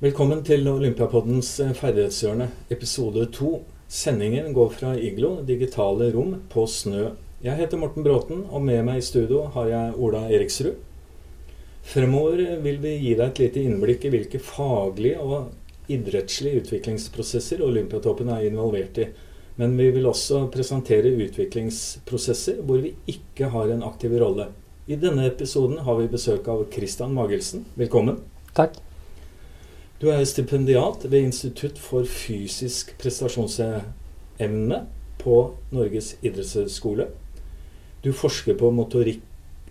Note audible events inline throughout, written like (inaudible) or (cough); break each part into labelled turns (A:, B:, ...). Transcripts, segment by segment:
A: Velkommen til Olympiapoddens ferdighetshjørne, episode to. Sendingen går fra Iglo, digitale rom, på snø. Jeg heter Morten Bråten, og med meg i studio har jeg Ola Eriksrud. Fremover vil vi gi deg et lite innblikk i hvilke faglige og idrettslige utviklingsprosesser Olympiatoppen er involvert i. Men vi vil også presentere utviklingsprosesser hvor vi ikke har en aktiv rolle. I denne episoden har vi besøk av Christian Magelsen. Velkommen.
B: Takk.
A: Du er stipendiat ved Institutt for fysisk prestasjonsevne på Norges idrettshøgskole. Du forsker på motorik,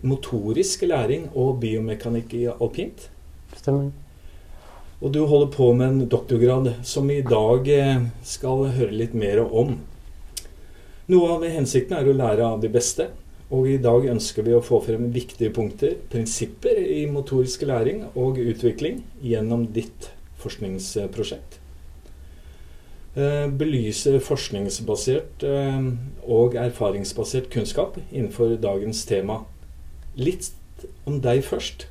A: motorisk læring og biomekanikk i alpint.
B: Stemmer.
A: Og du holder på med en doktorgrad som vi i dag eh, skal høre litt mer om. Noe av hensikten er å lære av de beste. Og i dag ønsker vi å få frem viktige punkter, prinsipper i motorisk læring og utvikling gjennom ditt forskningsprosjekt. Belyse belyser forskningsbasert eh, og erfaringsbasert kunnskap innenfor dagens tema. Litt om deg først.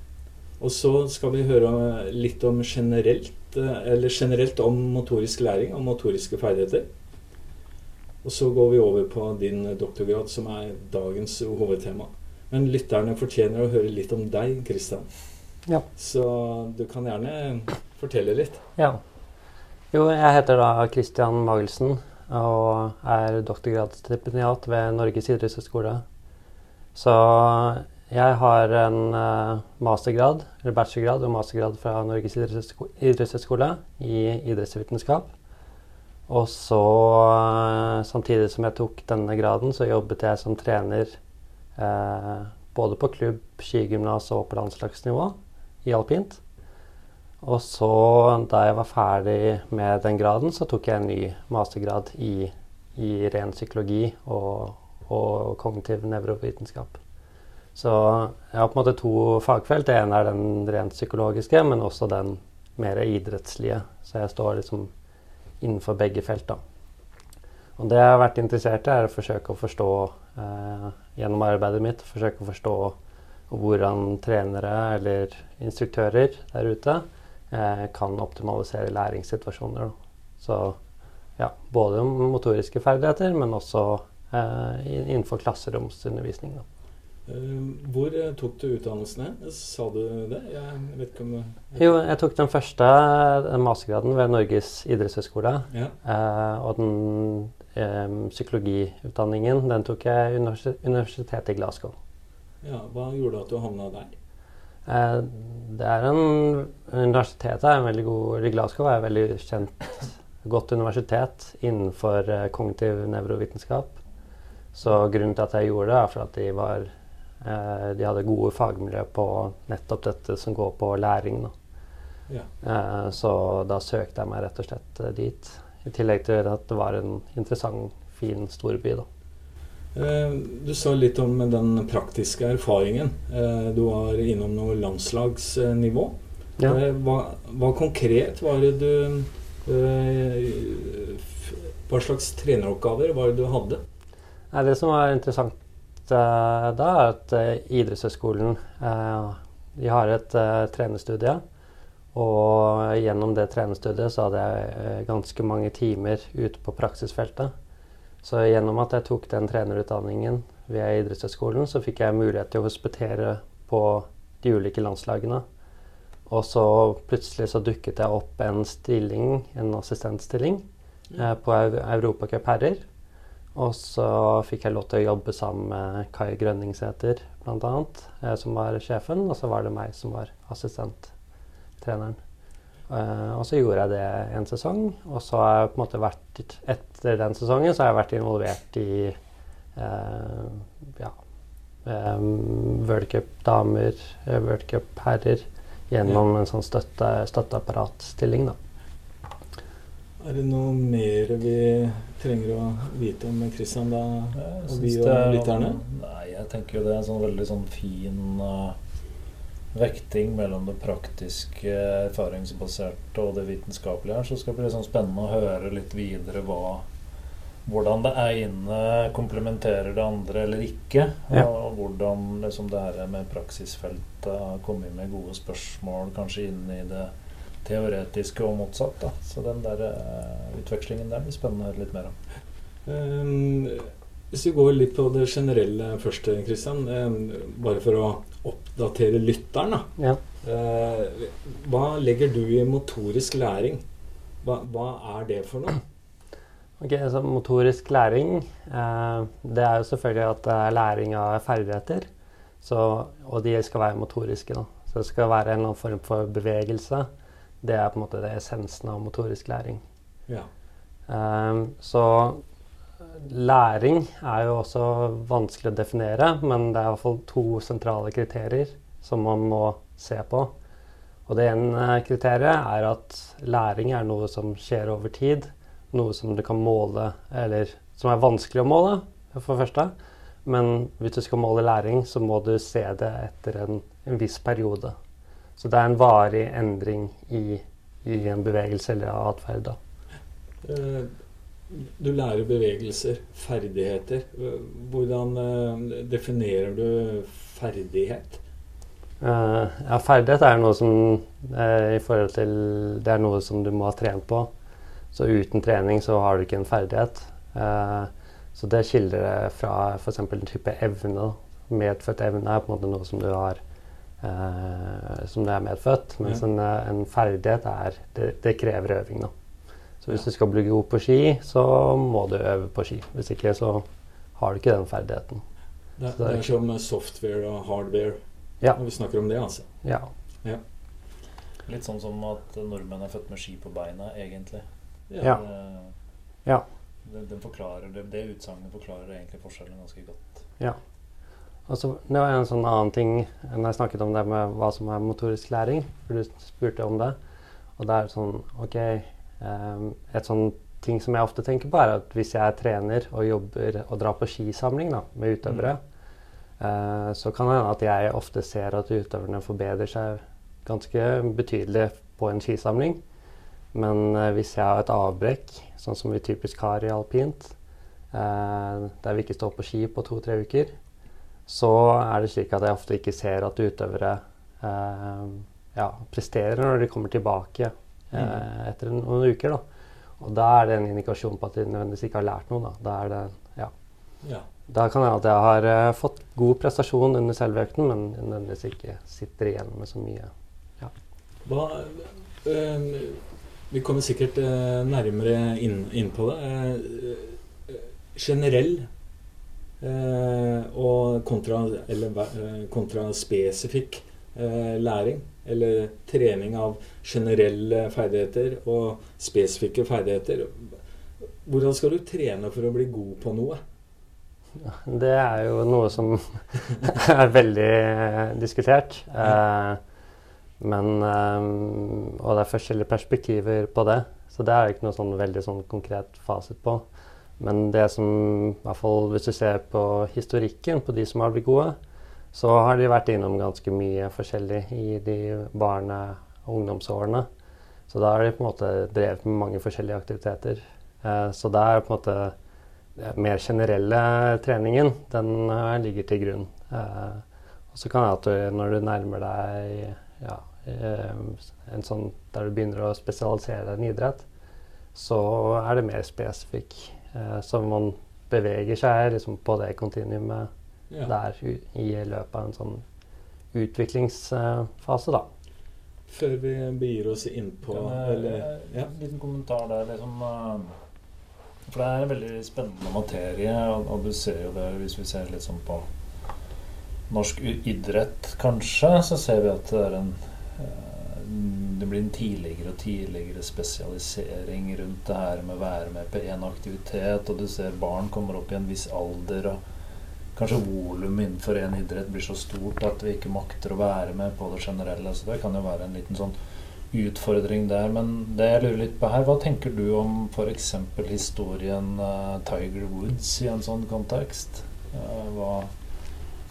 A: Og så skal vi høre litt om generelt, eh, eller generelt om motorisk læring og motoriske ferdigheter. Og så går vi over på din doktorgrad, som er dagens hovedtema. Men lytterne fortjener å høre litt om deg, Kristian.
B: Ja.
A: Så du kan gjerne fortelle litt.
B: Ja. Jo, jeg heter da Christian Magelsen og er doktorgradsstipendiat ved Norges idrettshøgskole. Så jeg har en uh, mastergrad, eller bachelorgrad og mastergrad fra Norges idrettshøgskole i idrettsvitenskap. Og så, uh, samtidig som jeg tok denne graden, så jobbet jeg som trener eh, både på klubb, skigymnas og på landslagsnivå i alpint. Og så, da jeg var ferdig med den graden, så tok jeg en ny mastergrad i, i ren psykologi og, og kognitiv nevrovitenskap. Så jeg har på en måte to fagfelt. Det ene er den rent psykologiske, men også den mer idrettslige. Så jeg står liksom innenfor begge felt. da. Og det jeg har vært interessert i, er å forsøke å forstå eh, gjennom arbeidet mitt forsøke å forstå hvordan trenere eller instruktører der ute kan optimalisere læringssituasjoner. Så ja, både motoriske ferdigheter, men også eh, innenfor klasseromsundervisning. Da.
A: Eh, hvor eh, tok du utdannelsene? Sa du det? Jeg vet ikke om
B: Jo, jeg tok den første mastergraden ved Norges idrettshøgskole.
A: Ja.
B: Eh, og den eh, psykologiutdanningen den tok jeg Universitetet i Glasgow.
A: Ja, Hva gjorde at du havna der?
B: Eh, det er en Universitetet er en veldig god Glasgow er et veldig kjent, godt universitet innenfor eh, kognitiv nevrovitenskap. Så grunnen til at jeg gjorde det, er for at de, var, eh, de hadde gode fagmiljø på nettopp dette som går på læring.
A: Ja.
B: Så da søkte jeg meg rett og slett dit. I tillegg til at det var en interessant, fin storby. da.
A: Eh, du sa litt om den praktiske erfaringen. Eh, du var innom noe landslagsnivå.
B: Ja.
A: Eh, hva, hva, konkret var det du Hva slags treneroppgaver var det du hadde?
B: Det som var interessant da, er at idrettshøyskolen de har et trenerstudie. Og gjennom det trenerstudiet så hadde jeg ganske mange timer ute på praksisfeltet. Så gjennom at jeg tok den trenerutdanningen ved idrettshøyskolen, så fikk jeg mulighet til å hospitere på de ulike landslagene. Og så plutselig så dukket jeg opp en stilling, en assistentstilling, eh, på Europacup herrer. Og så fikk jeg lov til å jobbe sammen med Kai Grønningsæter bl.a., eh, som var sjefen. Og så var det meg som var assistenttreneren. Uh, og så gjorde jeg det en sesong, og så har jeg på en måte vært etter den sesongen så har jeg vært involvert i uh, ja, um, World Cup damer, World Cup herrer, gjennom en sånn støtte, støtteapparatstilling, da.
A: Er det noe mer vi trenger å vite om Kristian da, og vi og lytterne?
C: Nei, jeg tenker jo det er en sånn veldig sånn fin uh, vekting mellom det praktiske, erfaringsbaserte og det vitenskapelige her, så skal det bli sånn spennende å høre litt videre hva, hvordan det ene komplementerer det andre eller ikke.
B: Ja.
C: Og hvordan liksom, det her med praksisfeltet har kommet med gode spørsmål kanskje inn i det teoretiske og motsatt. Da. Så den der uh, utvekslingen der blir spennende å høre litt mer om.
A: Um, hvis vi går litt på det generelle først, Kristian. Um, bare for å oppdatere lytteren. Da.
B: Ja.
A: Uh, hva legger du i motorisk læring? Hva, hva er det for noe?
B: Ok, så Motorisk læring, eh, det er jo selvfølgelig at det er læring av ferdigheter. Så, og de skal være motoriske. Da. Så det skal være en eller annen form for bevegelse. Det er på en måte det essensen av motorisk læring.
A: Ja.
B: Eh, så læring er jo også vanskelig å definere, men det er i hvert fall to sentrale kriterier som man må se på. Og det ene kriteriet er at læring er noe som skjer over tid noe som du kan måle, eller som er vanskelig å måle, for det første. Men hvis du skal måle læring, så må du se det etter en, en viss periode. Så det er en varig endring i, i en bevegelse eller atferd.
A: Uh, du lærer bevegelser, ferdigheter. Hvordan uh, definerer du ferdighet?
B: Uh, ja, ferdighet er noe som i forhold til Det er noe som du må ha trent på. Så uten trening så har du ikke en ferdighet. Uh, så det skiller det fra f.eks. en type evne. Medfødt evne er på en måte noe som du har eh, som du er medfødt. Mens ja. en, eh, en, ferdighet er det, det, krever øving. da. Så hvis du skal bli god på ski, så må du øve på ski. Hvis ikke så har du ikke den ferdigheten.
A: Det, det er som software og hardware
B: ja.
A: når vi snakker om det, altså.
B: Ja.
A: ja.
C: Litt sånn som at nordmenn er født med ski på beina, egentlig.
B: Ja. ja.
C: Det, det, forklarer, det, det utsagnet forklarer egentlig forskjellen ganske godt.
B: Ja. Og så, det var en sånn annen ting enn jeg snakket om det med hva som er motorisk læring. For du spurte om det. Og det er sånn OK Et sånn ting som jeg ofte tenker på, er at hvis jeg trener og jobber og drar på skisamling da, med utøvere, mm. uh, så kan det hende at jeg ofte ser at utøverne forbedrer seg ganske betydelig på en skisamling. Men eh, hvis jeg har et avbrekk, sånn som vi typisk har i alpint, eh, der vi ikke står på ski på to-tre uker, så er det slik at jeg ofte ikke ser at utøvere eh, ja, presterer når de kommer tilbake eh. Etter noen uker. Da. Og da er det en indikasjon på at de nødvendigvis ikke har lært noe. Da, da er det, ja.
A: ja.
B: Da kan det hende at jeg har uh, fått god prestasjon under selve økten, men nødvendigvis ikke sitter igjen med så mye. Ja.
A: Hva, øh, vi kommer sikkert øh, nærmere inn, inn, på det. Eh, eh generell eh, og kontra, eller, eh, kontra spesifikk eh, læring. Eller trening av generelle ferdigheter og spesifikke ferdigheter. Hvordan skal du trene for å bli god på noe? (laughs)
B: Det er jo noe som (laughs) er veldig diskutert. Men, um, og det er forskjellige perspektiver på det, så det er ikke noe sånn veldig sånn konkret fasit på. Men det som, i hvert fall hvis du ser på historikken på de som har blitt gode, så har de vært innom ganske mye forskjellig i de barne- og ungdomsårene. Så da har de på en måte drevet med mange forskjellige aktiviteter. Eh, så det er på en måte den mer generelle treningen, den uh, ligger til grunn. Eh, og så kan det at du, når du nærmer deg ja, Eh, en sånn der du begynner å spesialisere deg i en idrett, så er det mer spesifikk. Eh, så man beveger seg liksom på det kontinuumet ja. der i løpet av en sånn utviklingsfase, da.
A: Før vi begir oss inn på
C: eller, ja. En liten kommentar der, liksom. For det er en veldig spennende materie, og, og du ser jo det hvis vi ser litt sånn på norsk idrett, kanskje, så ser vi at det er en det blir en tidligere og tidligere spesialisering rundt det her med å være med på én aktivitet, og du ser barn kommer opp i en viss alder, og kanskje volumet innenfor én idrett blir så stort at vi ikke makter å være med på det generelle. Så det kan jo være en liten sånn utfordring der. Men det jeg lurer litt på her, hva tenker du om f.eks. historien uh, Tiger Woods i en sånn kontekst? Uh, hva,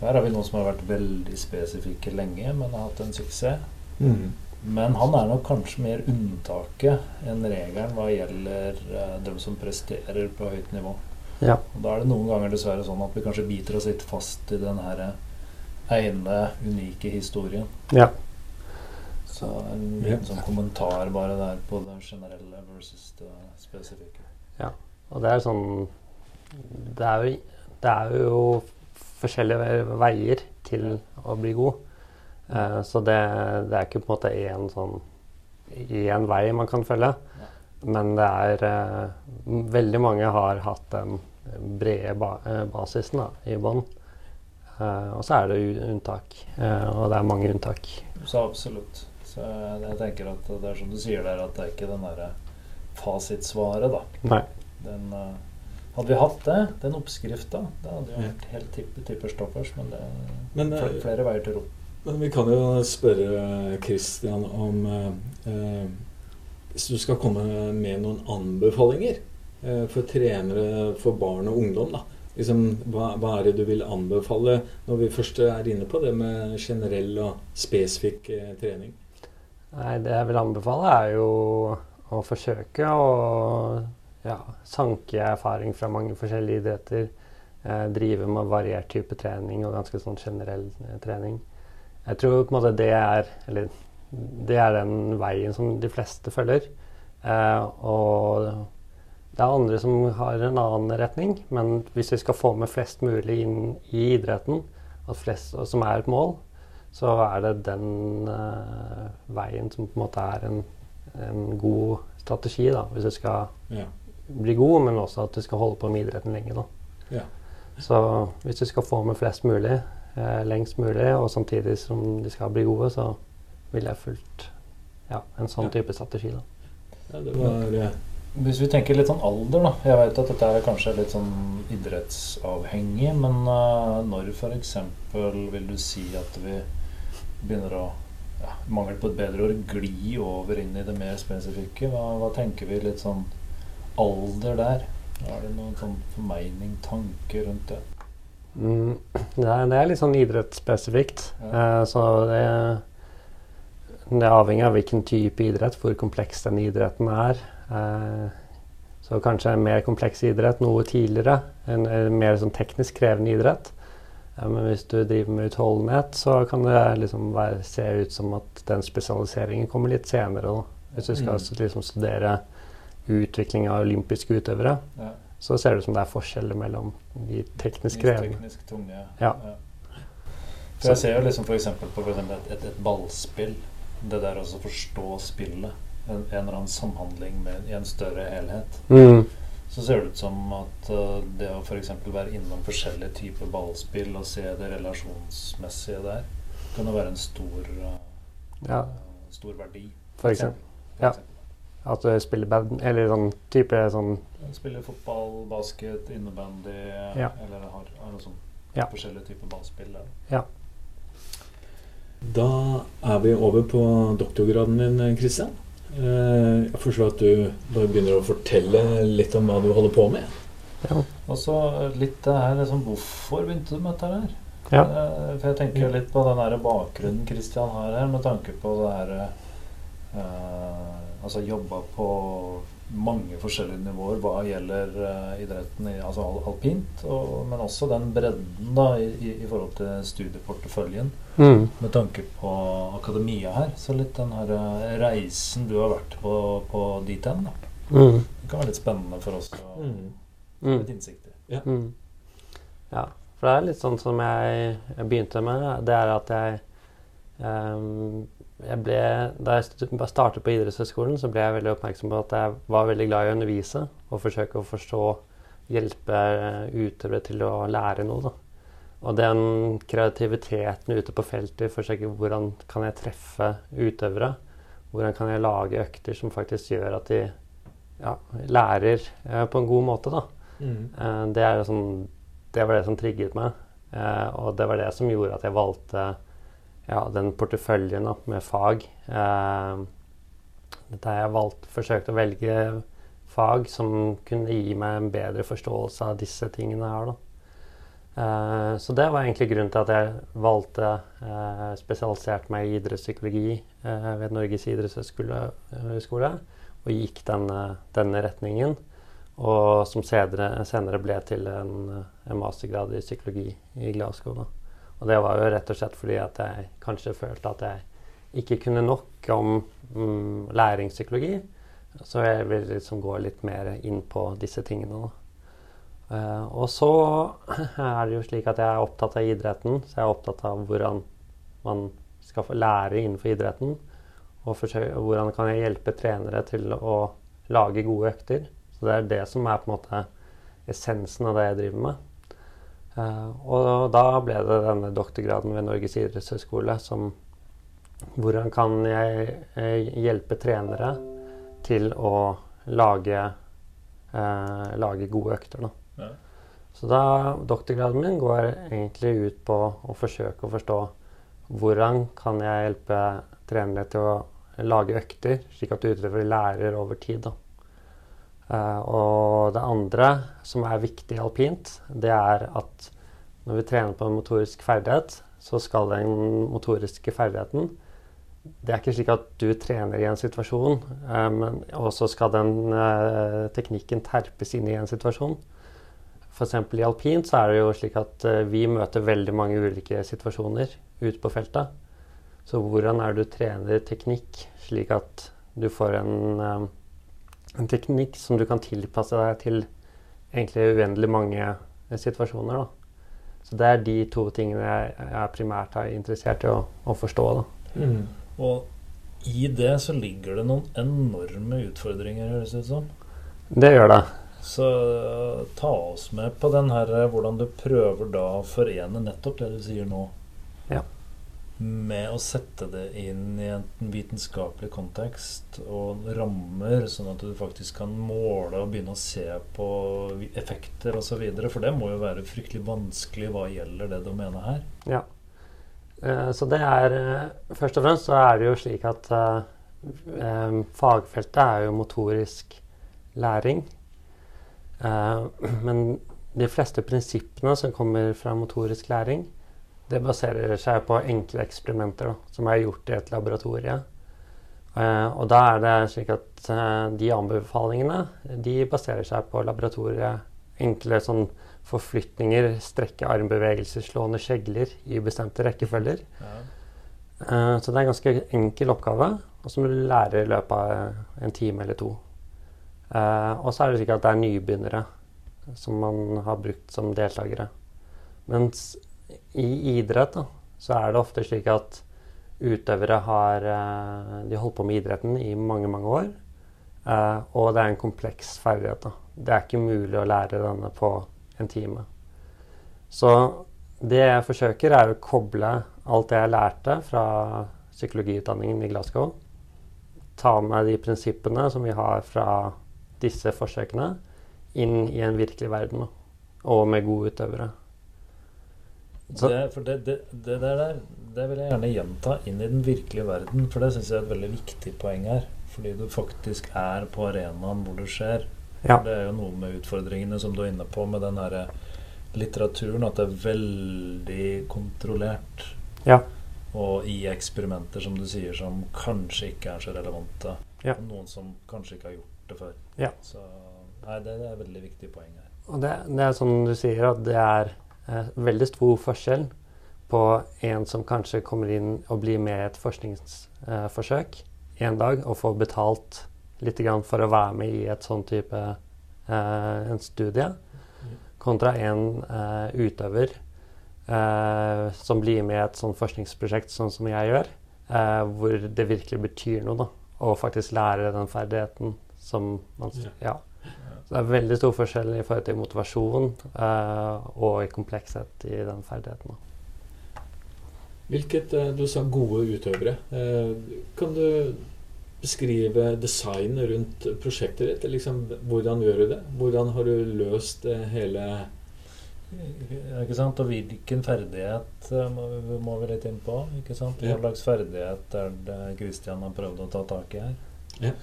C: her har vi noen som har vært veldig spesifikke lenge, men har hatt en suksess. Mm. Men han er nok kanskje mer unntaket enn regelen hva gjelder uh, dem som presterer på høyt nivå.
B: Ja.
C: Og Da er det noen ganger dessverre sånn at vi kanskje biter oss litt fast i den her ene unike historien.
B: Ja.
C: Så en liten sånn kommentar bare der på det generelle versus det spesifikke.
B: Ja, Og det er sånn Det er jo, det er jo forskjellige veier til å bli god. Eh, så det, det er ikke på en måte én sånn én vei man kan følge. Men det er eh, Veldig mange har hatt den brede ba eh, basisen da, i bånn. Eh, og så er det unntak. Eh, og det er mange unntak.
C: Så absolutt. Så jeg, jeg tenker at det er som du sier der, at det er ikke den derre fasitsvaret, da.
B: Nei.
C: Den, hadde vi hatt det, den oppskrifta, det hadde jo vært helt tipp, tipperstoppers. Men det
A: Men,
C: er flere, flere veier til rom.
A: Men vi kan jo spørre Christian om eh, Hvis du skal komme med noen anbefalinger eh, for trenere for barn og ungdom, da. Liksom, hva, hva er det du vil anbefale når vi først er inne på det med generell og spesifikk eh, trening?
B: Nei, det jeg vil anbefale, er jo å forsøke å ja, sanke erfaring fra mange forskjellige idretter. Eh, drive med variert type trening og ganske sånn generell eh, trening. Jeg tror på en måte det er Eller det er den veien som de fleste følger. Eh, og det er andre som har en annen retning, men hvis vi skal få med flest mulig inn i idretten, at flest, som er et mål, så er det den eh, veien som på en måte er en, en god strategi, da, hvis du skal
A: Ja.
B: bli god, men også at du skal holde på med idretten lenge.
A: Ja.
B: Så hvis du skal få med flest mulig eh, lengst mulig, og samtidig som de skal bli gode, så ville jeg fulgt ja, en sånn
A: Ja.
B: type strategi. Da.
A: ja, det var eh,
C: Hvis vi tenker litt sånn alder, da. Jeg vet at dette er kanskje litt sånn idrettsavhengig, men uh, når f.eks. vil du si at vi begynner å ja, mangel på et bedre ord gli over inn i det mer spesifikke? Hva, hva tenker vi litt sånn alder der? Er det noen sånn formening, tanke rundt det?
B: Mm, (clears throat) det, er, det er litt sånn idrettsspesifikt.
C: Ja.
B: Uh, så det, det er avhengig av hvilken type idrett, hvor kompleks den idretten er. Eh, så kanskje en mer kompleks idrett noe tidligere. En, mer sånn teknisk krevende idrett. Eh, men hvis du driver med utholdenhet, så kan det liksom være, se ut som at den spesialiseringen kommer litt senere. Da. Hvis du skal
A: Mm.
B: liksom studere utvikling av olympiske utøvere,
C: Ja.
B: så ser det ut som det er forskjeller mellom de teknisk krevende.
C: teknisk tunge.
B: Ja.
C: For jeg ser jo liksom eksempel på for et, et, et ballspill. Det der å forstå spillet. En, en eller annen samhandling med, i en større helhet.
B: Mm.
C: Så ser det ut som at uh, det å f.eks. være innom forskjellige typer ballspill og se det relasjonsmessige der, kan jo være en stor, uh,
B: Ja,
C: stor verdi.
B: for eksempel.
C: For
B: Ja. At du spiller bad, eller sånn type sånn
C: Spiller fotball, basket, innebandy
B: Ja.
C: eller har, har noe sånn
B: Ja.
C: forskjellige typer ballspill. Der.
A: Da er vi over på doktorgraden din, Christian. Eh, Jeg forstår at du bare begynner å fortelle litt om hva du holder på med.
B: Ja.
C: Og så litt det her liksom, Hvorfor begynte du med dette her?
B: Ja.
C: Eh, For jeg tenker litt på den her bakgrunnen Kristian har her, med tanke på det her eh, Altså jobba på mange forskjellige nivåer hva gjelder eh, idretten, i, altså al alpint, og, men også den bredden da i, i, i forhold til studieporteføljen
B: Mm.
C: med tanke på akademia her. Så litt den her eh, reisen du har vært på, på dit hen, da.
B: Mm.
C: Det kan være litt spennende for oss å få
B: Mm.
C: litt innsikt i.
B: Mm. Ja, for det er litt sånn som jeg, jeg begynte med. Det er at jeg um, ble, Da jeg startet på idrettshøyskolen, så ble jeg veldig oppmerksom på at jeg var veldig glad i å undervise og forsøke å forstå, hjelpe eh, utøvere til å lære noe. Da. Og den kreativiteten ute på feltet, forsøke hvordan kan jeg treffe utøvere? Hvordan kan jeg lage økter som faktisk gjør at de ja, lærer eh, på en god måte, da.
A: Mm.
B: Eh, det, sånn, det var det som trigget meg. Og det var det som gjorde at jeg valgte ja, den porteføljen da, med fag. Eh, har jeg valgt, forsøkt å velge fag som kunne gi meg en bedre forståelse av disse tingene her. Eh, så det var egentlig grunnen til at jeg valgte eh, spesialisert meg i idrettspsykologi eh, ved Norges idrettshøgskole og gikk denne, denne retningen. Og som senere, senere ble til en, en mastergrad i psykologi i Glasgow. Da. Og det var jo rett og slett fordi at jeg kanskje følte at jeg ikke kunne nok om mm, læringspsykologi, så jeg vil liksom gå litt mer inn på disse tingene. Uh, og så er det jo slik at jeg er opptatt av idretten, så jeg er opptatt av hvordan man skal få lære innenfor idretten. Og hvordan kan jeg hjelpe trenere til å lage gode økter. Så det er det som er på en måte essensen av det jeg driver med. Uh, og da ble det denne doktorgraden ved Norges idrettshøgskole som Hvordan kan jeg uh, hjelpe trenere til å lage, eh, lage gode økter, da. Ja. Så da doktorgraden min går egentlig ut på å forsøke å forstå hvordan kan jeg hjelpe trenere til å lage økter, slik at utøvere lærer over tid. da. Uh, og det andre som er viktig alpint, det er at når vi trener på en motorisk ferdighet, så skal den motoriske ferdigheten Det er ikke slik at du trener i en situasjon, um, men også skal den uh, teknikken terpes inn i en situasjon. F.eks. i alpint så er det jo slik at vi møter veldig mange ulike situasjoner ute på feltet. Så hvordan er det du trener teknikk slik at du får en en teknikk som du kan tilpasse deg til egentlig uendelig mange eh, situasjoner. Da. Så det er de to tingene jeg, jeg primært er interessert i å, å forstå. Mm.
C: Og i det så ligger det noen enorme utfordringer, høres det ut som.
B: Det gjør det.
C: Så ta oss med på den her, hvordan du prøver da å forene nettopp det du sier nå.
B: Ja
C: med å sette det inn i en vitenskapelig kontekst og rammer, sånn at du faktisk kan måle og begynne å se på effekter osv. For det må jo være fryktelig vanskelig hva gjelder det domenet her.
B: Ja. Eh, så det er eh, Først og fremst så er det jo slik at eh, fagfeltet er jo motorisk læring. (clears throat) men de fleste prinsippene som kommer fra motorisk læring, det baserer seg på enkle eksperimenter da, som er gjort i et laboratorie. Uh, og da er det slik at uh, de anbefalingene de baserer seg på laboratoriet. Enkle sånn forflytninger, strekke armbevegelser, slående skjegler i bestemte rekkefølger. Ja. Uh, så det er en ganske enkel oppgave, og som du lærer i løpet av en time eller to. og så er det slik at det er nybegynnere som man har brukt som deltakere. Mens i idrett da, så er det ofte slik at utøvere har eh, De holdt på med idretten i mange, mange år. Eh, og det er en kompleks ferdighet. Da. Det er ikke mulig å lære denne på en time. Så det jeg forsøker, er å koble alt det jeg lærte fra psykologiutdanningen i Glasgow, ta med de prinsippene som vi har fra disse forsøkene, inn i en virkelig verden. Og med gode utøvere.
C: Det, for det, det, det, der, det vil jeg gjerne gjenta inn i den virkelige verden. For det syns jeg er et veldig viktig poeng her. Fordi du faktisk er på arenaen hvor det skjer. Ja. Det er jo noe med utfordringene som du er inne på med den herre litteraturen, at det er veldig kontrollert.
B: Ja.
C: Og i eksperimenter, som du sier, som kanskje ikke er så relevante. Ja. Noen som kanskje ikke har gjort det før.
B: Ja.
C: Så nei, det, er et veldig viktig poeng her.
B: Og det, det er sånn du sier, at det er eh, veldig stor forskjell på en som kanskje kommer inn og blir med i et forskningsforsøk eh, en dag og får betalt litt for å være med i et sånn type eh, en studie, kontra en eh, utøver eh, som blir med i et sånn forskningsprosjekt sånn som jeg gjør, eh, hvor det virkelig betyr noe da, å faktisk lære den ferdigheten som man ja. Så det er veldig stor forskjell i forhold til motivasjon eh, og i komplekshet i den ferdigheten.
A: Hvilket uh, Du sa gode utøvere. Uh, kan du beskrive designet rundt prosjektet ditt? Liksom, hvordan gjør du det? Hvordan har du løst hele
C: ikke sant? Og hvilken ferdighet må vi, må vi litt inn på? ikke sant? Hva slags ferdighet er det Christian har prøvd å ta tak i her?
A: Ja.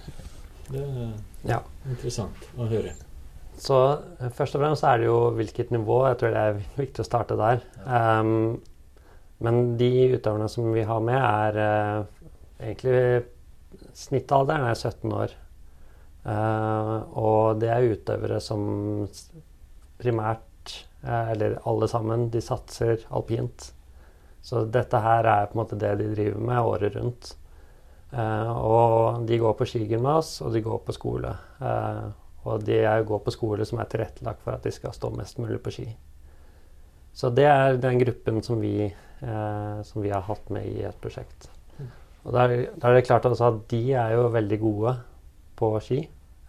A: Det er ja. interessant å høre.
B: Så eh, først og fremst er det jo hvilket nivå. Jeg tror det er viktig å starte der. Um, men de utøverne som vi har med, er uh, egentlig Snittalderen er 17 år. Uh, og det er utøvere som primært, uh, eller alle sammen, de satser alpint. Så dette her er på en måte det de driver med året rundt. Eh, og de går på skigymnas, og de går på skole. Eh, og de går på skole som er tilrettelagt for at de skal stå mest mulig på ski. Så det er den gruppen som vi, eh, som vi har hatt med i et prosjekt. Og da er, er det klart også at de er jo veldig gode på ski.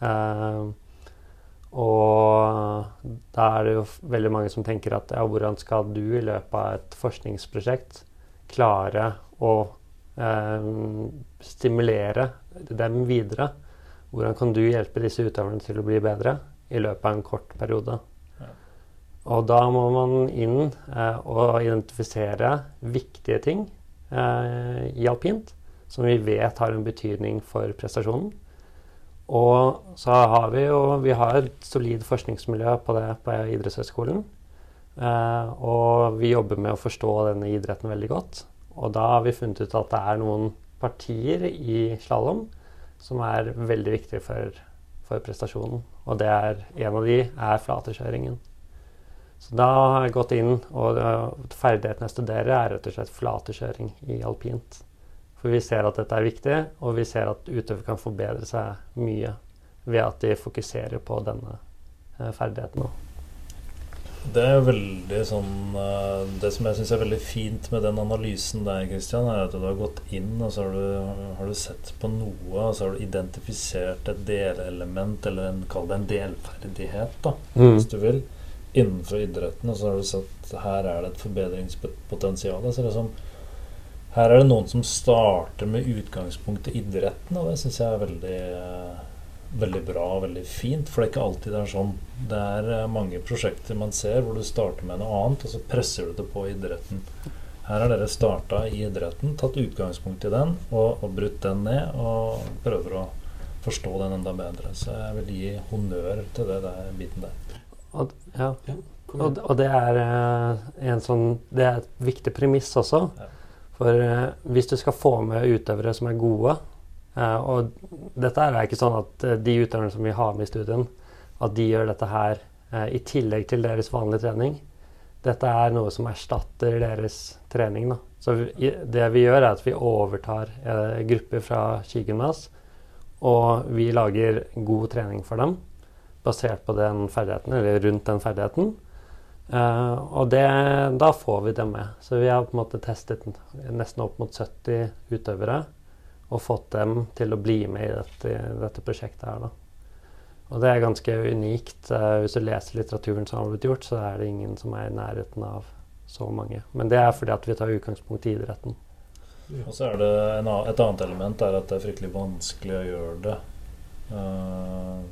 B: Eh, og da er det jo veldig mange som tenker at ja, hvordan skal du i løpet av et forskningsprosjekt klare å stimulere dem videre? Hvordan kan du hjelpe disse utøverne til å bli bedre i løpet av en kort periode? Og da må man inn eh, og identifisere viktige ting eh, i alpint som vi vet har en betydning for prestasjonen. Og så har vi jo vi har et solid forskningsmiljø på det på idrettshøyskolen. Eh, og vi jobber med å forstå denne idretten veldig godt. Og da har vi funnet ut at det er noen partier i slalåm som er veldig viktige for, for prestasjonen. Og det er, en av de er flatekjøringen. Så da har jeg gått inn, og ferdigheten jeg studerer, er rett og slett flatekjøring i alpint. For vi ser at dette er viktig, og vi ser at utøvere kan forbedre seg mye ved at de fokuserer på denne ferdigheten. ferdigheten.
C: Det er veldig sånn eh, Det som jeg syns er veldig fint med den analysen der, Christian, er at du har gått inn og så har du, har du sett på noe, og så har du identifisert et delelement, eller en, kall det en delferdighet, da, mm. hvis du vil innenfor idretten, og så har du sett her er det et forbedringspotensial. Så liksom, her er det noen som starter med utgangspunkt i idretten, og det syns jeg er veldig, veldig bra og veldig fint. For det er ikke alltid det er sånn. Det er eh, mange prosjekter man ser hvor du starter med noe annet, og så presser du det på idretten. Her har dere starta i idretten, tatt utgangspunkt i den og, og brutt den ned, og prøver å forstå den enda bedre. Så jeg vil gi honnør til det der biten der.
B: Og, ja. ja og, og, det er uh, en sånn Det er et viktig premiss også. Ja. For uh, hvis du skal få med utøvere som er gode Og dette er ikke sånn at de utøverne som vi har med i studien, at de gjør dette her i tillegg til deres vanlige trening. Dette er noe som erstatter deres trening. Da. Så vi, det vi gjør, er at vi overtar grupper fra skigymnas, og vi lager god trening for dem basert på den ferdigheten, eller rundt den ferdigheten. Uh, og det, da får vi det med. Så vi har på en måte testet nesten opp mot 70 utøvere og fått dem til å bli med i dette, dette prosjektet her. Da. Og det er ganske unikt. Uh, hvis du leser litteraturen som har blitt gjort, så er det ingen som er i nærheten av så mange. Men det er fordi at vi tar utgangspunkt i idretten.
C: Og så er det en, et annet element er at det er fryktelig vanskelig å gjøre det. Uh,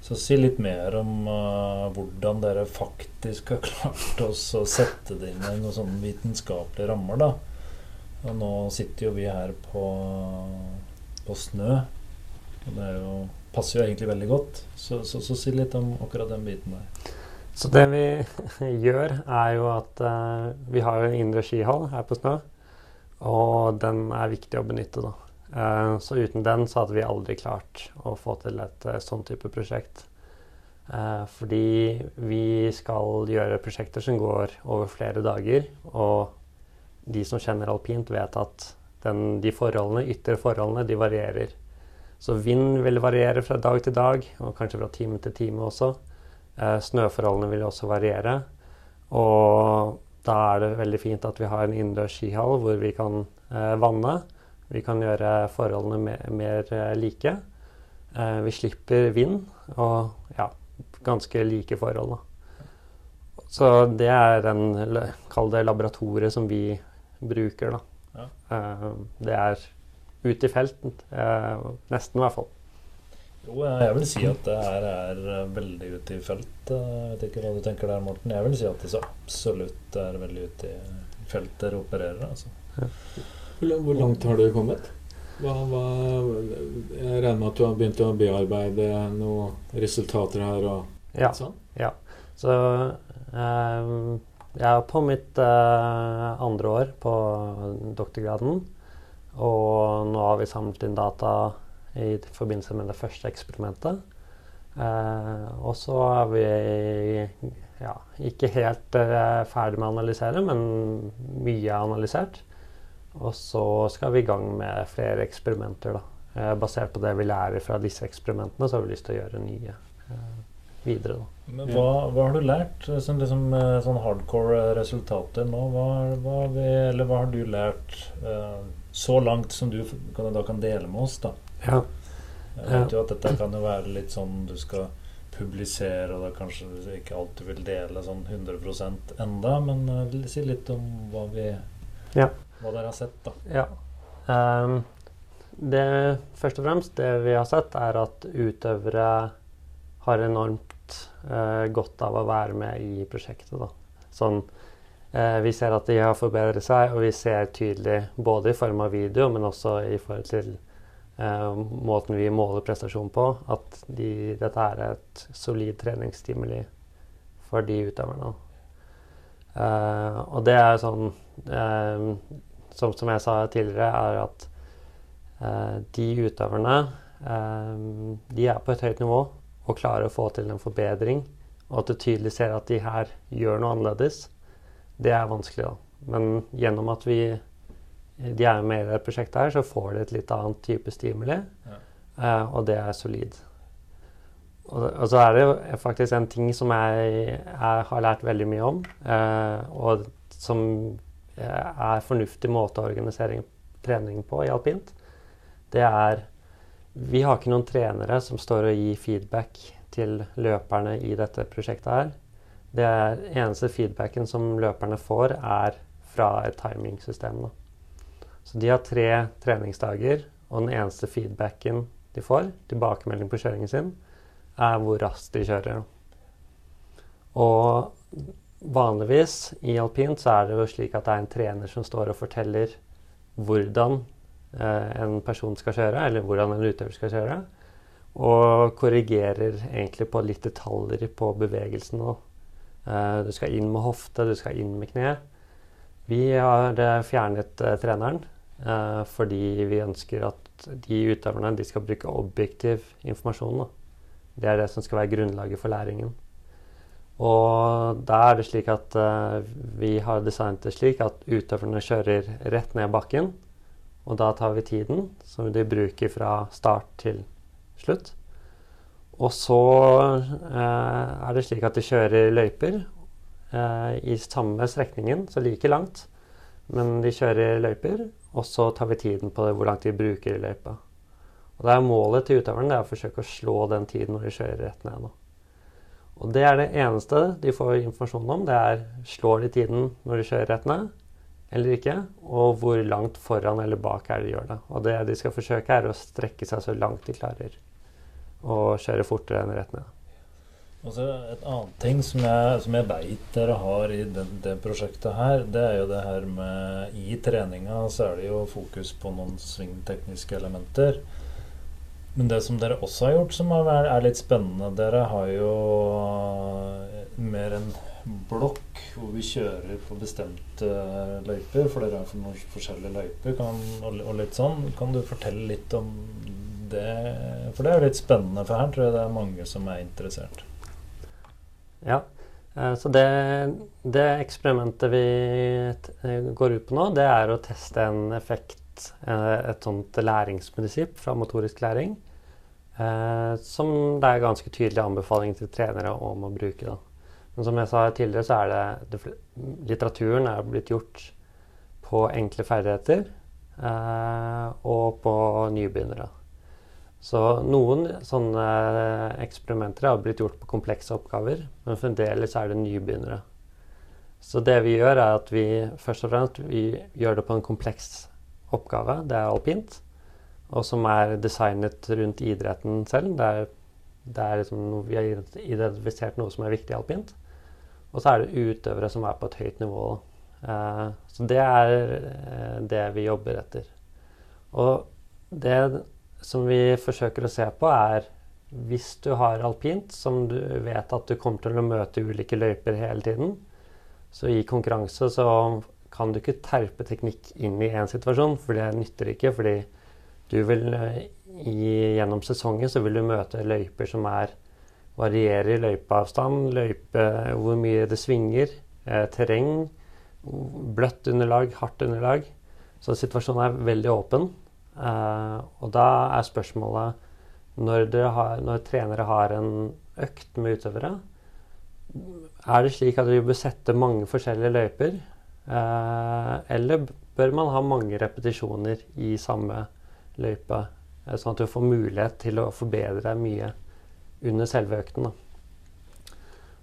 C: så si litt mer om uh, hvordan dere faktisk har (laughs) klart oss å sette det inn i noen sånne vitenskapelige rammer. da. Og nå sitter jo vi her på, på snø, og det jo, passer jo egentlig veldig godt. Så, så, så, si litt om akkurat den biten der.
B: Så det vi (laughs) gjør, er jo at uh, vi har en indre skihall her på Snø. Og den er viktig å benytte, da. Uh, så uten den så hadde vi aldri klart å få til et uh, sånn type prosjekt. Uh, fordi vi skal gjøre prosjekter som går over flere dager. Og de som kjenner alpint, vet at den, de forholdene, ytre forholdene de varierer. Så vind vil variere fra dag til dag, og kanskje fra time til time også. snøforholdene vil også variere. Og da er det veldig fint at vi har en innendørs skihall hvor vi kan vanne. Vi kan gjøre forholdene mer, mer eh, like. Eh, vi slipper vind og ja, ganske like forhold. Da. Så det er den, kall det laboratoriet som vi bruker, da. Ja. Eh, det er ute i felten. Eh, nesten, i hvert fall.
C: Jo, jeg vil si at det her er veldig ute i felt. Jeg vet ikke hva du tenker der, Morten. Jeg vil si at det så absolutt er veldig ute i felt dere opererer. altså. Ja.
A: Hvor langt har du kommet? Hva, hva, jeg regner med at du har begynt å bearbeide noen resultater her? og
B: ja, sånn? Ja. Så eh, jeg er på mitt eh, andre år på doktorgraden. Og nå har vi samlet inn data i forbindelse med det første eksperimentet. Eh, og så er vi ja, ikke helt eh, ferdig med å analysere, men mye er analysert. Og så skal vi i gang med flere eksperimenter. da. Eh, basert på det vi lærer fra disse eksperimentene, så har vi lyst til å gjøre nye eh, videre. da.
C: Men hva, hva har du lært? som liksom, eh, sånn hardcore resultater nå. Hva, hva, vi, eller hva har du lært uh, så langt som du kan, da kan dele med oss? da?
B: Ja.
C: Jeg vet jo at dette kan jo være litt sånn du skal publisere, og da kanskje du ikke alltid vil dele sånn 100% enda, men uh, si litt om hva vi
B: Ja.
C: hva dere har sett, da.
B: Ja. Um, det, først og fremst, det vi har sett, er at utøvere har enormt eh, godt av å være med i prosjektet. Da. Sånn, eh, vi ser at de har forbedret seg, og vi ser tydelig både i form av video, men også i forhold til eh, måten vi måler prestasjon på, at de, dette er et solid treningsstimuli for de utøverne. Eh, og det er sånn eh, som, som jeg sa tidligere, er at eh, de utøverne de er på et høyt nivå og klarer å få til en forbedring. Og at du tydelig ser at de her gjør noe annerledes, det er vanskelig. da. Men gjennom at vi de er med i det prosjektet, her, så får de et litt annet type stimuli,
C: Ja.
B: uh, og det er solid. Og, og så er det faktisk en ting som jeg, jeg har lært veldig mye om, uh, og som eh, er fornuftig måte å organisere trening på i alpint. Det er Vi har ikke noen trenere som står og gir feedback til løperne i dette prosjektet her. Det eneste feedbacken som løperne får, er fra et timingsystem. Da. Så de har tre treningsdager, og den eneste feedbacken de får, tilbakemelding på kjøringen sin, er hvor raskt de kjører. Og vanligvis i alpint så er det jo slik at det er en trener som står og forteller hvordan en person skal kjøre, eller hvordan en utøver skal kjøre. Og korrigerer egentlig på litt detaljer på bevegelsen. også. Eh, du skal inn med hofte, du skal inn med kne. Vi har eh, fjernet eh, treneren eh, fordi vi ønsker at de utøverne de skal bruke objektiv informasjon. Da. Det er det som skal være grunnlaget for læringen. Og da er det slik at eh, vi har designet det slik at utøverne kjører rett ned bakken. Og da tar vi tiden som de bruker fra start til slutt. Og så eh, er det slik at de kjører løyper eh, i samme strekningen, så like langt. Men de kjører løyper, og så tar vi tiden på det, hvor langt de bruker i løypa. Og det er målet til utøveren det er å forsøke å slå den tiden når de kjører rett ned. Og det er det eneste de får informasjon om. Det er slår de tiden når de kjører rett ned eller ikke, og hvor langt foran eller bak er det de gjør det. Og det de skal forsøke, er å strekke seg så langt de klarer. Og kjøre fortere enn rett ned.
C: Og så Et annet ting som jeg, som jeg veit dere har i det, det prosjektet her, det er jo det her med I treninga så er det jo fokus på noen svingtekniske elementer. Men det som dere også har gjort som er, litt spennende Dere har jo mer en blokk hvor vi kjører på bestemte løyper, for dere er for forskjellige løyper kan, og, litt sånn. Kan du fortelle litt om det? For det er jo litt spennende, for her tror jeg det er mange som er interessert.
B: Ja, eh, så det, det eksperimentet vi eh, går ut på nå, det er å teste en effekt, eh, et sånt læringsprinsipp fra motorisk læring, som det er ganske tydelig anbefaling til trenere om å bruke. Da. Men som jeg sa tidligere, så er det, litteraturen er blitt gjort på enkle ferdigheter eh, og på nybegynnere. Så noen sånne eksperimenter har blitt gjort på komplekse oppgaver, men fremdeles er det nybegynnere. Så det vi gjør, er at vi først og fremst gjør det på en kompleks oppgave. Det er alpint, og som er designet rundt idretten selv. Det er, det er liksom vi har identifisert noe som er viktig alpint. Og så er det utøvere som er på et høyt nivå. Eh, så det er eh, det vi jobber etter. Og det som vi forsøker å se på, er hvis du har alpint, som du vet at du kommer til å møte ulike løyper hele tiden, så i konkurranse så kan du ikke terpe teknikk inn i én situasjon, for det nytter ikke. Fordi du vil eh, i, gjennom sesongen så vil du møte løyper som er varierer løypeavstand, løype, hvor mye det svinger, eh, terreng, bløtt underlag, hardt underlag. Så situasjonen er veldig åpen. Eh, og da er spørsmålet når, har, når trenere har en økt med utøvere, er det slik at vi bør sette mange forskjellige løyper? Eh, eller bør man ha mange repetisjoner i samme løype, eh, sånn at du får mulighet til å forbedre mye under selve økten? Da.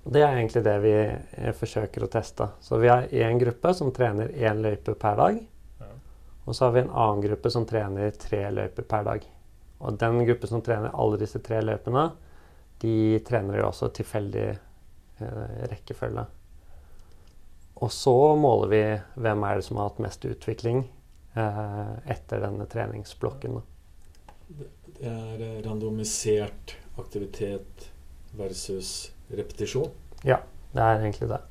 B: Og Det er egentlig det vi eh, forsøker å teste. Så vi har én gruppe som trener én løype per dag. Og så har vi en annen gruppe som trener tre løyper per dag. Og den gruppen som trener alle disse tre løypene, de trener jo også tilfeldig eh, rekkefølge. Og så måler vi hvem er det som har hatt mest utvikling eh, etter denne treningsblokken.
A: Det er randomisert aktivitet versus repetisjon?
B: Ja, det er egentlig det.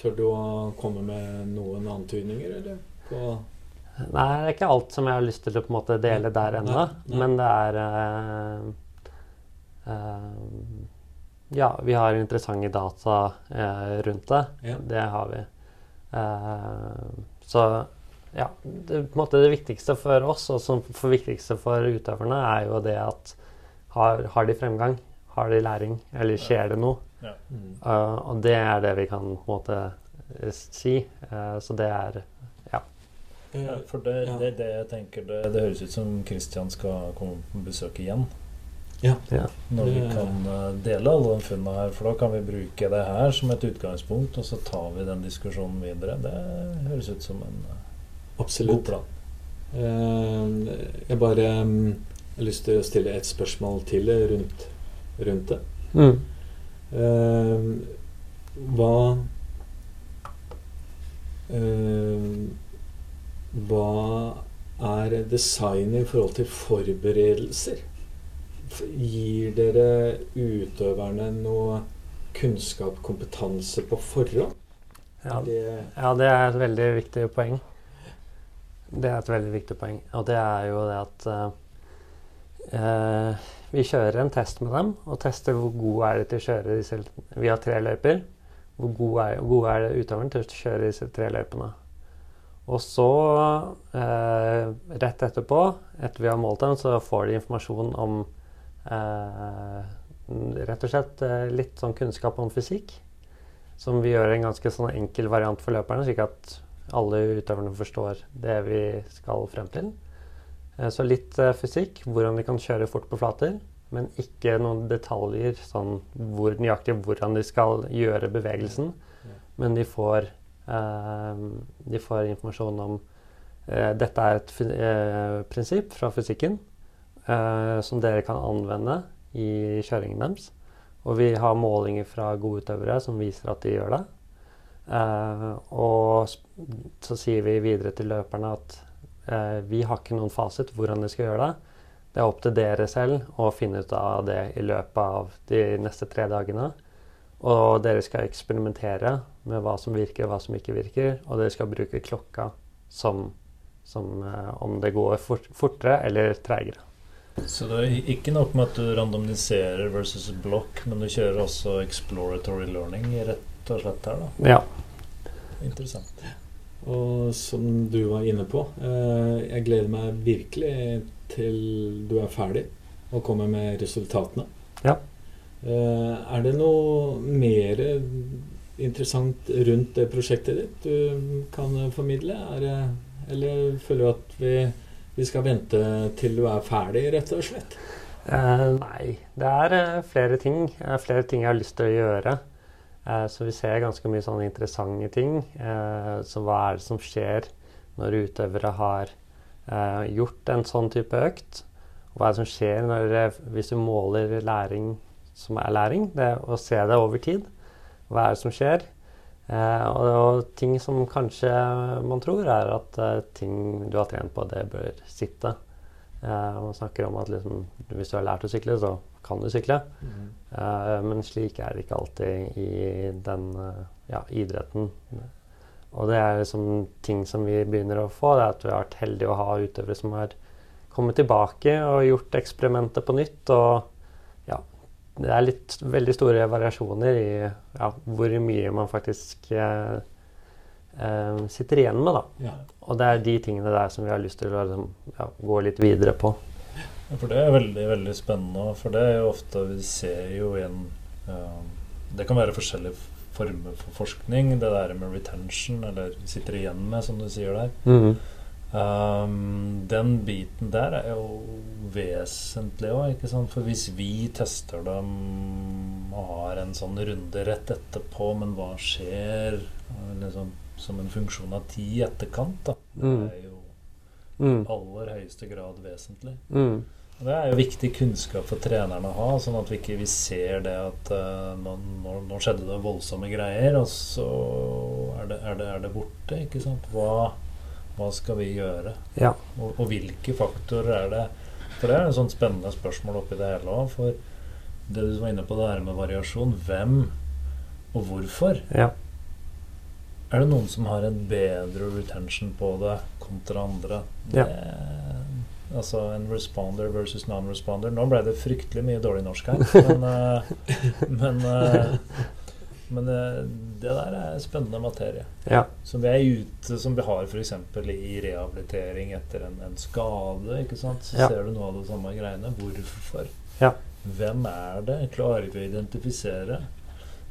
A: Tør du å komme med noen antydninger, eller? På
B: Nei, det er ikke alt som jeg har lyst til å på en måte dele der ennå. Men det er uh, uh, Ja, vi har interessante data uh, rundt det. Ja. Det har vi. så ja, det, på en måte det viktigste for oss, og som for viktigste for utøverne, er jo det at har, har de fremgang? Har de læring? Eller skjer det noe? Ja. Mm. og det er det vi kan på en måte si. så det er
C: ja, for det, ja. det, det, jeg tenker det, det, høres ut som Christian skal komme på besøk igjen.
A: Ja.
C: ja. Når vi kan eh, dele alle de funnene her. For da kan vi bruke det her som et utgangspunkt, og så tar vi den diskusjonen videre. Det høres ut som en eh,
A: Absolutt. god plan. Uh, jeg bare um, har lyst til å stille et spørsmål til rundt, rundt det. Mm. Uh, hva uh, hva er designet i forhold til forberedelser? Gir dere utøverne noe kunnskap, kompetanse på forhånd?
B: Ja, ja, det er et veldig viktig poeng. Det er et veldig viktig poeng. Og det er jo det at uh, vi kjører en test med dem og tester hvor gode er de til å kjøre disse Vi har tre løyper. Hvor gode er, gode er utøveren til å kjøre disse tre løypene? Og så, eh, rett etterpå, etter vi har målt dem, så får de informasjon om eh, rett og slett eh, litt sånn kunnskap om fysikk. Som vi gjør en ganske sånn enkel variant for løperne, slik at alle utøverne forstår det vi skal frem til. Eh, så litt eh, fysikk, hvordan de kan kjøre fort på flater. Men ikke noen detaljer, sånn hvor nøyaktig hvordan de skal gjøre bevegelsen. Men de får Eh, de får informasjon om eh, dette er et prinsipp fra fysikken som dere kan anvende i kjøringen deres. Og vi har målinger fra gode utøvere som viser at de gjør det. og så sier vi videre til løperne at vi har ikke noen fasit hvordan de skal gjøre det. Det er opp til dere selv å finne ut av det i løpet av de neste tre dagene. Og dere skal eksperimentere med hva som virker og hva som ikke virker. Og dere skal bruke klokka som, som eh, om det går fort, fortere eller treigere.
C: Så det er ikke nok med at du randomiserer versus block, men du kjører også exploratory learning rett og slett her,
B: da? Ja.
C: Interessant.
A: Og som du var inne på, eh, jeg gleder meg virkelig til du er ferdig og kommer med resultatene.
B: Ja.
A: Eh, er det noe mer interessant rundt det prosjektet ditt du kan formidle? Det, eller føler du at vi, vi, skal vente til du er ferdig, rett og slett?
B: Eh, nei. Det er uh, flere ting. Flere ting jeg har lyst til å gjøre. Så vi ser ganske mye sånne interessante ting. så hva er det som skjer når utøvere har gjort en sånn type økt? Hva er det som skjer når, hvis du måler læring som er læring. Det å se det over tid. Hva er det som skjer? Eh, og, og, ting som kanskje man tror, er at eh, ting du har trent på, det bør sitte. Eh, man snakker om at liksom, hvis du har lært å sykle, så kan du sykle. Mm. men slik er det ikke alltid i den eh, ja, idretten. Og det er liksom ting som vi begynner å få. Det er at vi har vært heldige å ha utøvere som har kommet tilbake og gjort eksperimentet på nytt. og det er litt veldig store variasjoner i ja, hvor mye man faktisk eh, eh, sitter igjen med. da.
A: Ja.
B: Og det er de tingene der som vi har lyst til å liksom, ja, gå litt videre på.
C: For det er veldig veldig spennende. For det er jo ofte Vi ser jo igjen uh, Det kan være forskjellige former for forskning. Det der med retention, eller sitter igjen med, som du sier der.
B: Mhm.
C: Um, den biten der er jo vesentlig òg. For hvis vi tester dem og har en sånn runde rett etterpå, men hva skjer liksom, som en funksjon av tid i etterkant, da, det
B: Mm.
C: er jo
B: Mm.
C: aller høyeste grad vesentlig.
B: Mm.
C: Det er jo viktig kunnskap for trenerne å ha, sånn at vi ikke vi ser det at uh, nå, nå, skjedde det voldsomme greier, og så er det, er det, er det borte. ikke sant? Hva, hva skal vi gjøre?
B: Ja.
C: Og, og hvilke faktorer er det? For det er et sånt spennende spørsmål oppi det hele òg. For det du var inne på, det her med variasjon. Hvem og hvorfor?
B: ja.
C: Er det noen som har en bedre retention på det kontra andre?
B: Ja.
C: Altså en responder versus non-responder. Nå ble det fryktelig mye dårlig norsk her, (laughs) men, eh, men, eh, men eh, det der er spennende materie.
B: ja.
C: Som vi er ute Som vi har f.eks. i rehabilitering etter en, en skade. Så
B: Ja.
C: ser du noe av det samme greiene. Hvorfor?
B: Ja.
C: Hvem er det? Klarer vi å identifisere?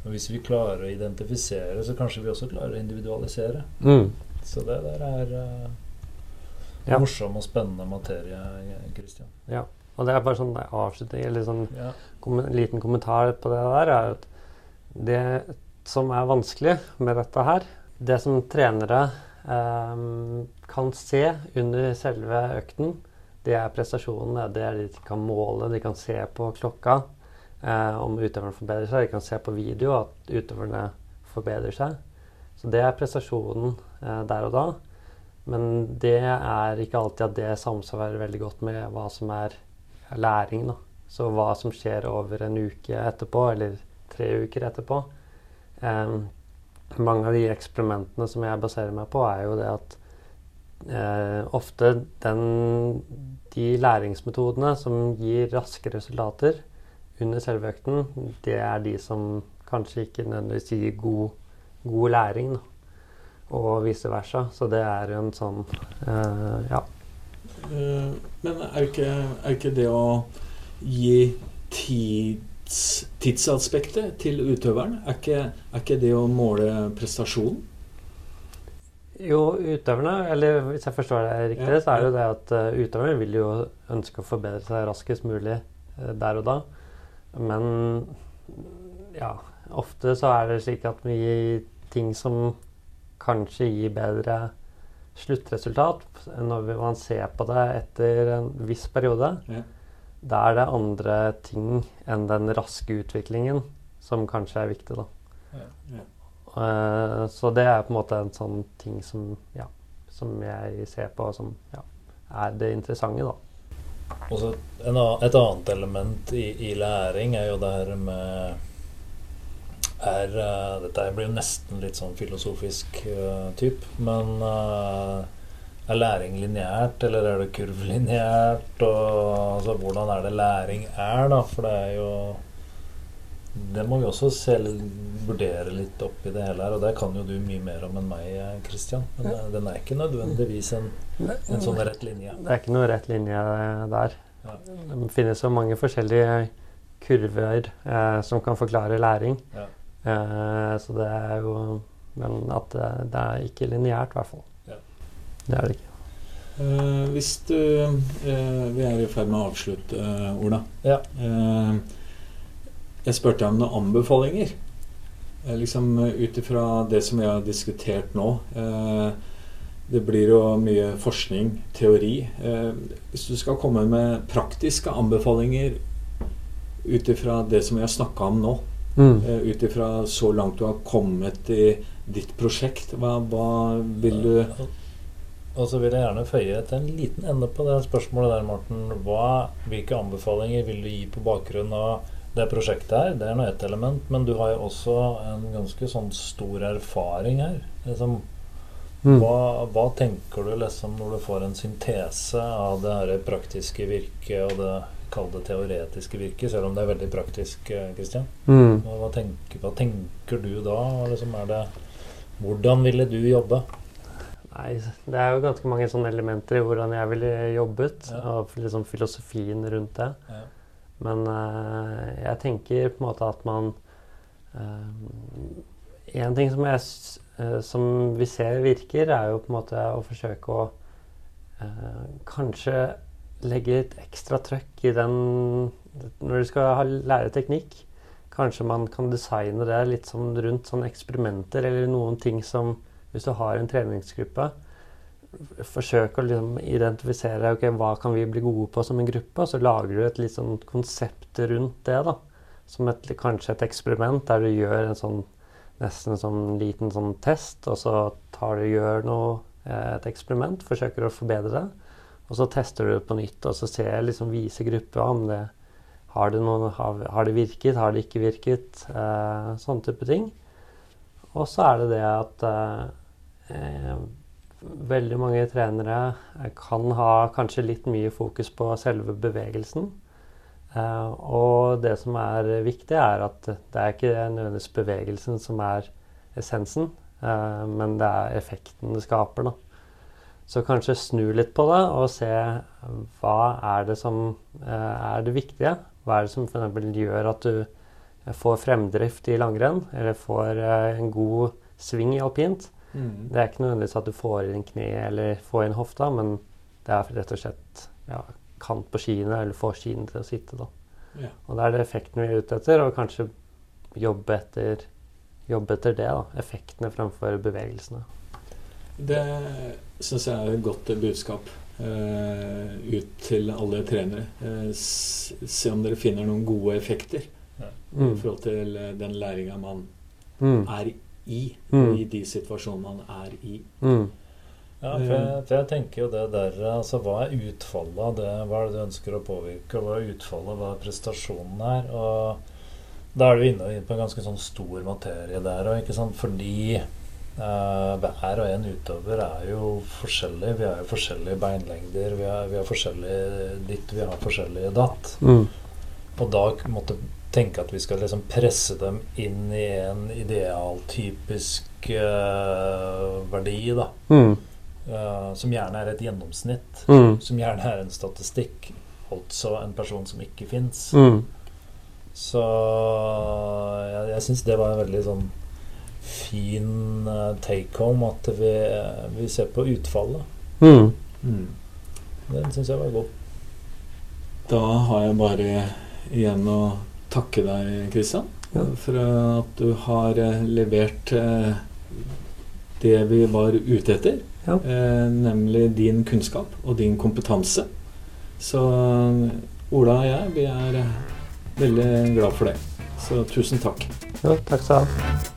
C: Og hvis vi klarer å identifisere, så kanskje vi også klarer å individualisere.
B: Mm.
C: Så det der er
B: Ja.
C: morsom og spennende materie, Christian.
B: ja. Og det er bare sånn avslutning, eller sånn
C: Ja.
B: kom en liten kommentar på det der, er at det som er vanskelig med dette her, det som trenere eh, kan se under selve økten, det er prestasjonene. Det er det de kan måle. De kan se på klokka eh, om utøverne forbedrer seg. De kan se på video at utøverne forbedrer seg. Så det er prestasjonen eh, der og da. Men det er ikke alltid at det samsvarer veldig godt med hva som er læring. da. Så hva som skjer over en uke etterpå, eller tre uker etterpå. Em, mange av de eksperimentene som jeg baserer meg på, er jo det at eh, ofte den, de læringsmetodene som gir raske resultater under selve økten, det er de som kanskje ikke nødvendigvis gir god, god læring. Da. Og vice versa. Så det er jo en sånn uh, Ja.
A: Eh, Men er ikke, er ikke det å gi tids, tidsaspektet til utøveren, er ikke, er ikke det å måle prestasjonen?
B: Jo, utøverne, eller hvis jeg forstår det riktig,
A: Ja,
B: så er
A: det
B: jo det at uh, utøverne vil jo ønske å forbedre seg raskest mulig der og da. Men ja, ofte så er det slik at vi gir ting som kanskje gi bedre sluttresultat når man ser på det etter en viss periode.
A: Ja.
B: Da er det andre ting enn den raske utviklingen som kanskje er viktig, da.
A: Ja.
B: Eh, så det er på en måte en sånn ting som, ja, som jeg ser på som ja, er det interessante, da.
C: Og så en a- et annet element i, i læring er jo det her med er, uh, Dette blir jo nesten litt sånn filosofisk uh, typ, men uh, er læring lineært, eller er det kurvlineært? Og altså, hvordan er det læring er, da? For det er jo Det må vi også selv vurdere litt oppi det hele her, og det kan jo du mye mer om enn meg, Kristian. Christian. Men eh, den er ikke nødvendigvis en, en sånn rett linje.
B: Det er ikke noe rett linje der.
C: Ja.
B: Det finnes jo mange forskjellige kurver eh, som kan forklare læring.
C: Ja.
B: Eh, så det er jo Men at det, det er ikke lineært, i hvert fall.
C: Ja.
B: Det er det ikke.
A: Uh, hvis du uh, Vi er i ferd med å avslutte, uh, Ola.
C: Ja.
A: Eh, jeg spurte om noen anbefalinger. Liksom Ut ifra det som vi har diskutert nå. Eh, det blir jo mye forskning, teori. Eh, hvis du skal komme med praktiske anbefalinger ut ifra det som vi har snakka om nå,
B: Mm.
A: eh, ut ifra så langt du har kommet i ditt prosjekt, hva, hva vil du
C: Og så vil jeg gjerne føye til en liten ende på det spørsmålet der, Morten. Hva, hvilke anbefalinger vil du gi på bakgrunn av det prosjektet her? Det er nå ett element, men du har jo også en ganske sånn stor erfaring her. Liksom,
B: Mm.
C: hva, hva tenker du liksom når du får en syntese av det her praktiske virket og det kall det teoretiske virket, selv om det er veldig praktisk, Kristian.
B: Mm.
C: Hva, hva, tenker, hva tenker du da? Liksom, er det Hvordan ville du jobbe?
B: Nei, det er jo ganske mange sånne elementer i hvordan jeg ville jobbet,
C: Ja.
B: og liksom filosofien rundt det.
C: Ja.
B: Men eh, jeg tenker på en måte at man En ting som, jeg, eh, som vi ser virker, er jo på en måte å forsøke å eh, kanskje legge litt ekstra trøkk i den Når du skal ha, lære teknikk, kanskje man kan designe det litt sånn rundt sånne eksperimenter eller noen ting som Hvis du har en treningsgruppe, forsøk å liksom identifisere ok, hva kan vi bli gode på som en gruppe, og så lager du et litt sånn konsept rundt det. da, Som et, kanskje et eksperiment der du gjør en sånn nesten en sånn liten sånn test, og så tar du gjør noe, eh, et eksperiment, forsøker å forbedre det. Og så tester du det på nytt, og så ser liksom, viser gruppa om det har det, noen, har, har det virket, har det ikke virket, eh, sånne type ting. Og så er det det at eh, eh, veldig mange trenere eh, kan ha kanskje litt mye fokus på selve bevegelsen. Eh, og det som er viktig, er at det er ikke nødvendigvis bevegelsen som er essensen, eh, men det er effekten det skaper. da. Så kanskje snu litt på det og se hva er det som eh, er det viktige. Hva er det som f.eks. gjør at du får fremdrift i langrenn, eller får eh, en god sving i alpint.
A: Mm.
B: Det er ikke nødvendigvis at du får inn kne eller får inn hofta, men det er rett og slett ja, kant på skiene, eller får skiene til å sitte. da.
A: Ja.
B: Og det er det effekten vi er ute etter, og kanskje jobbe etter, jobbe etter det. da. Effektene fremfor bevegelsene.
A: Det syns jeg er et godt budskap uh, ut til alle trenere. Uh, se om dere finner noen gode effekter i
B: Mm.
A: forhold til eh, den læringa man
B: Mm.
A: er i,
B: Mm.
A: i de situasjonene man er i.
B: Mm.
C: Ja, for jeg, for jeg tenker jo det der altså Hva er utfallet av det? Hva er det du ønsker å påvirke? Hva er utfallet? Hva er prestasjonen her? Og da er du inne, inne på en ganske sånn stor materie der òg, ikke sant? Fordi hver og en utøver er jo forskjellig. Vi har jo forskjellige beinlengder, vi har, vi har forskjellig ditt, vi har forskjellig datt.
B: Mm.
C: Og da måtte tenke at vi skal liksom presse dem inn i en idealtypisk uh, verdi, da.
B: Mm.
C: Uh, som gjerne er et gjennomsnitt.
B: Mm.
C: Som gjerne er en statistikk. Altså en person som ikke fins.
B: Mm.
C: Så jeg, jeg syns det var en veldig sånn fin eh, take home at vi, vi ser på utfallet.
B: Mm.
A: Mm.
C: Den syns jeg var god.
A: Da har jeg bare igjen å takke deg, Kristian,
B: Ja.
A: for at du har eh, levert eh, det vi var ute etter.
B: Ja.
A: Eh, nemlig din kunnskap og din kompetanse. Så Ola og jeg, vi er eh, veldig glad for det. Så tusen takk.
B: Ja, takk skal du ha.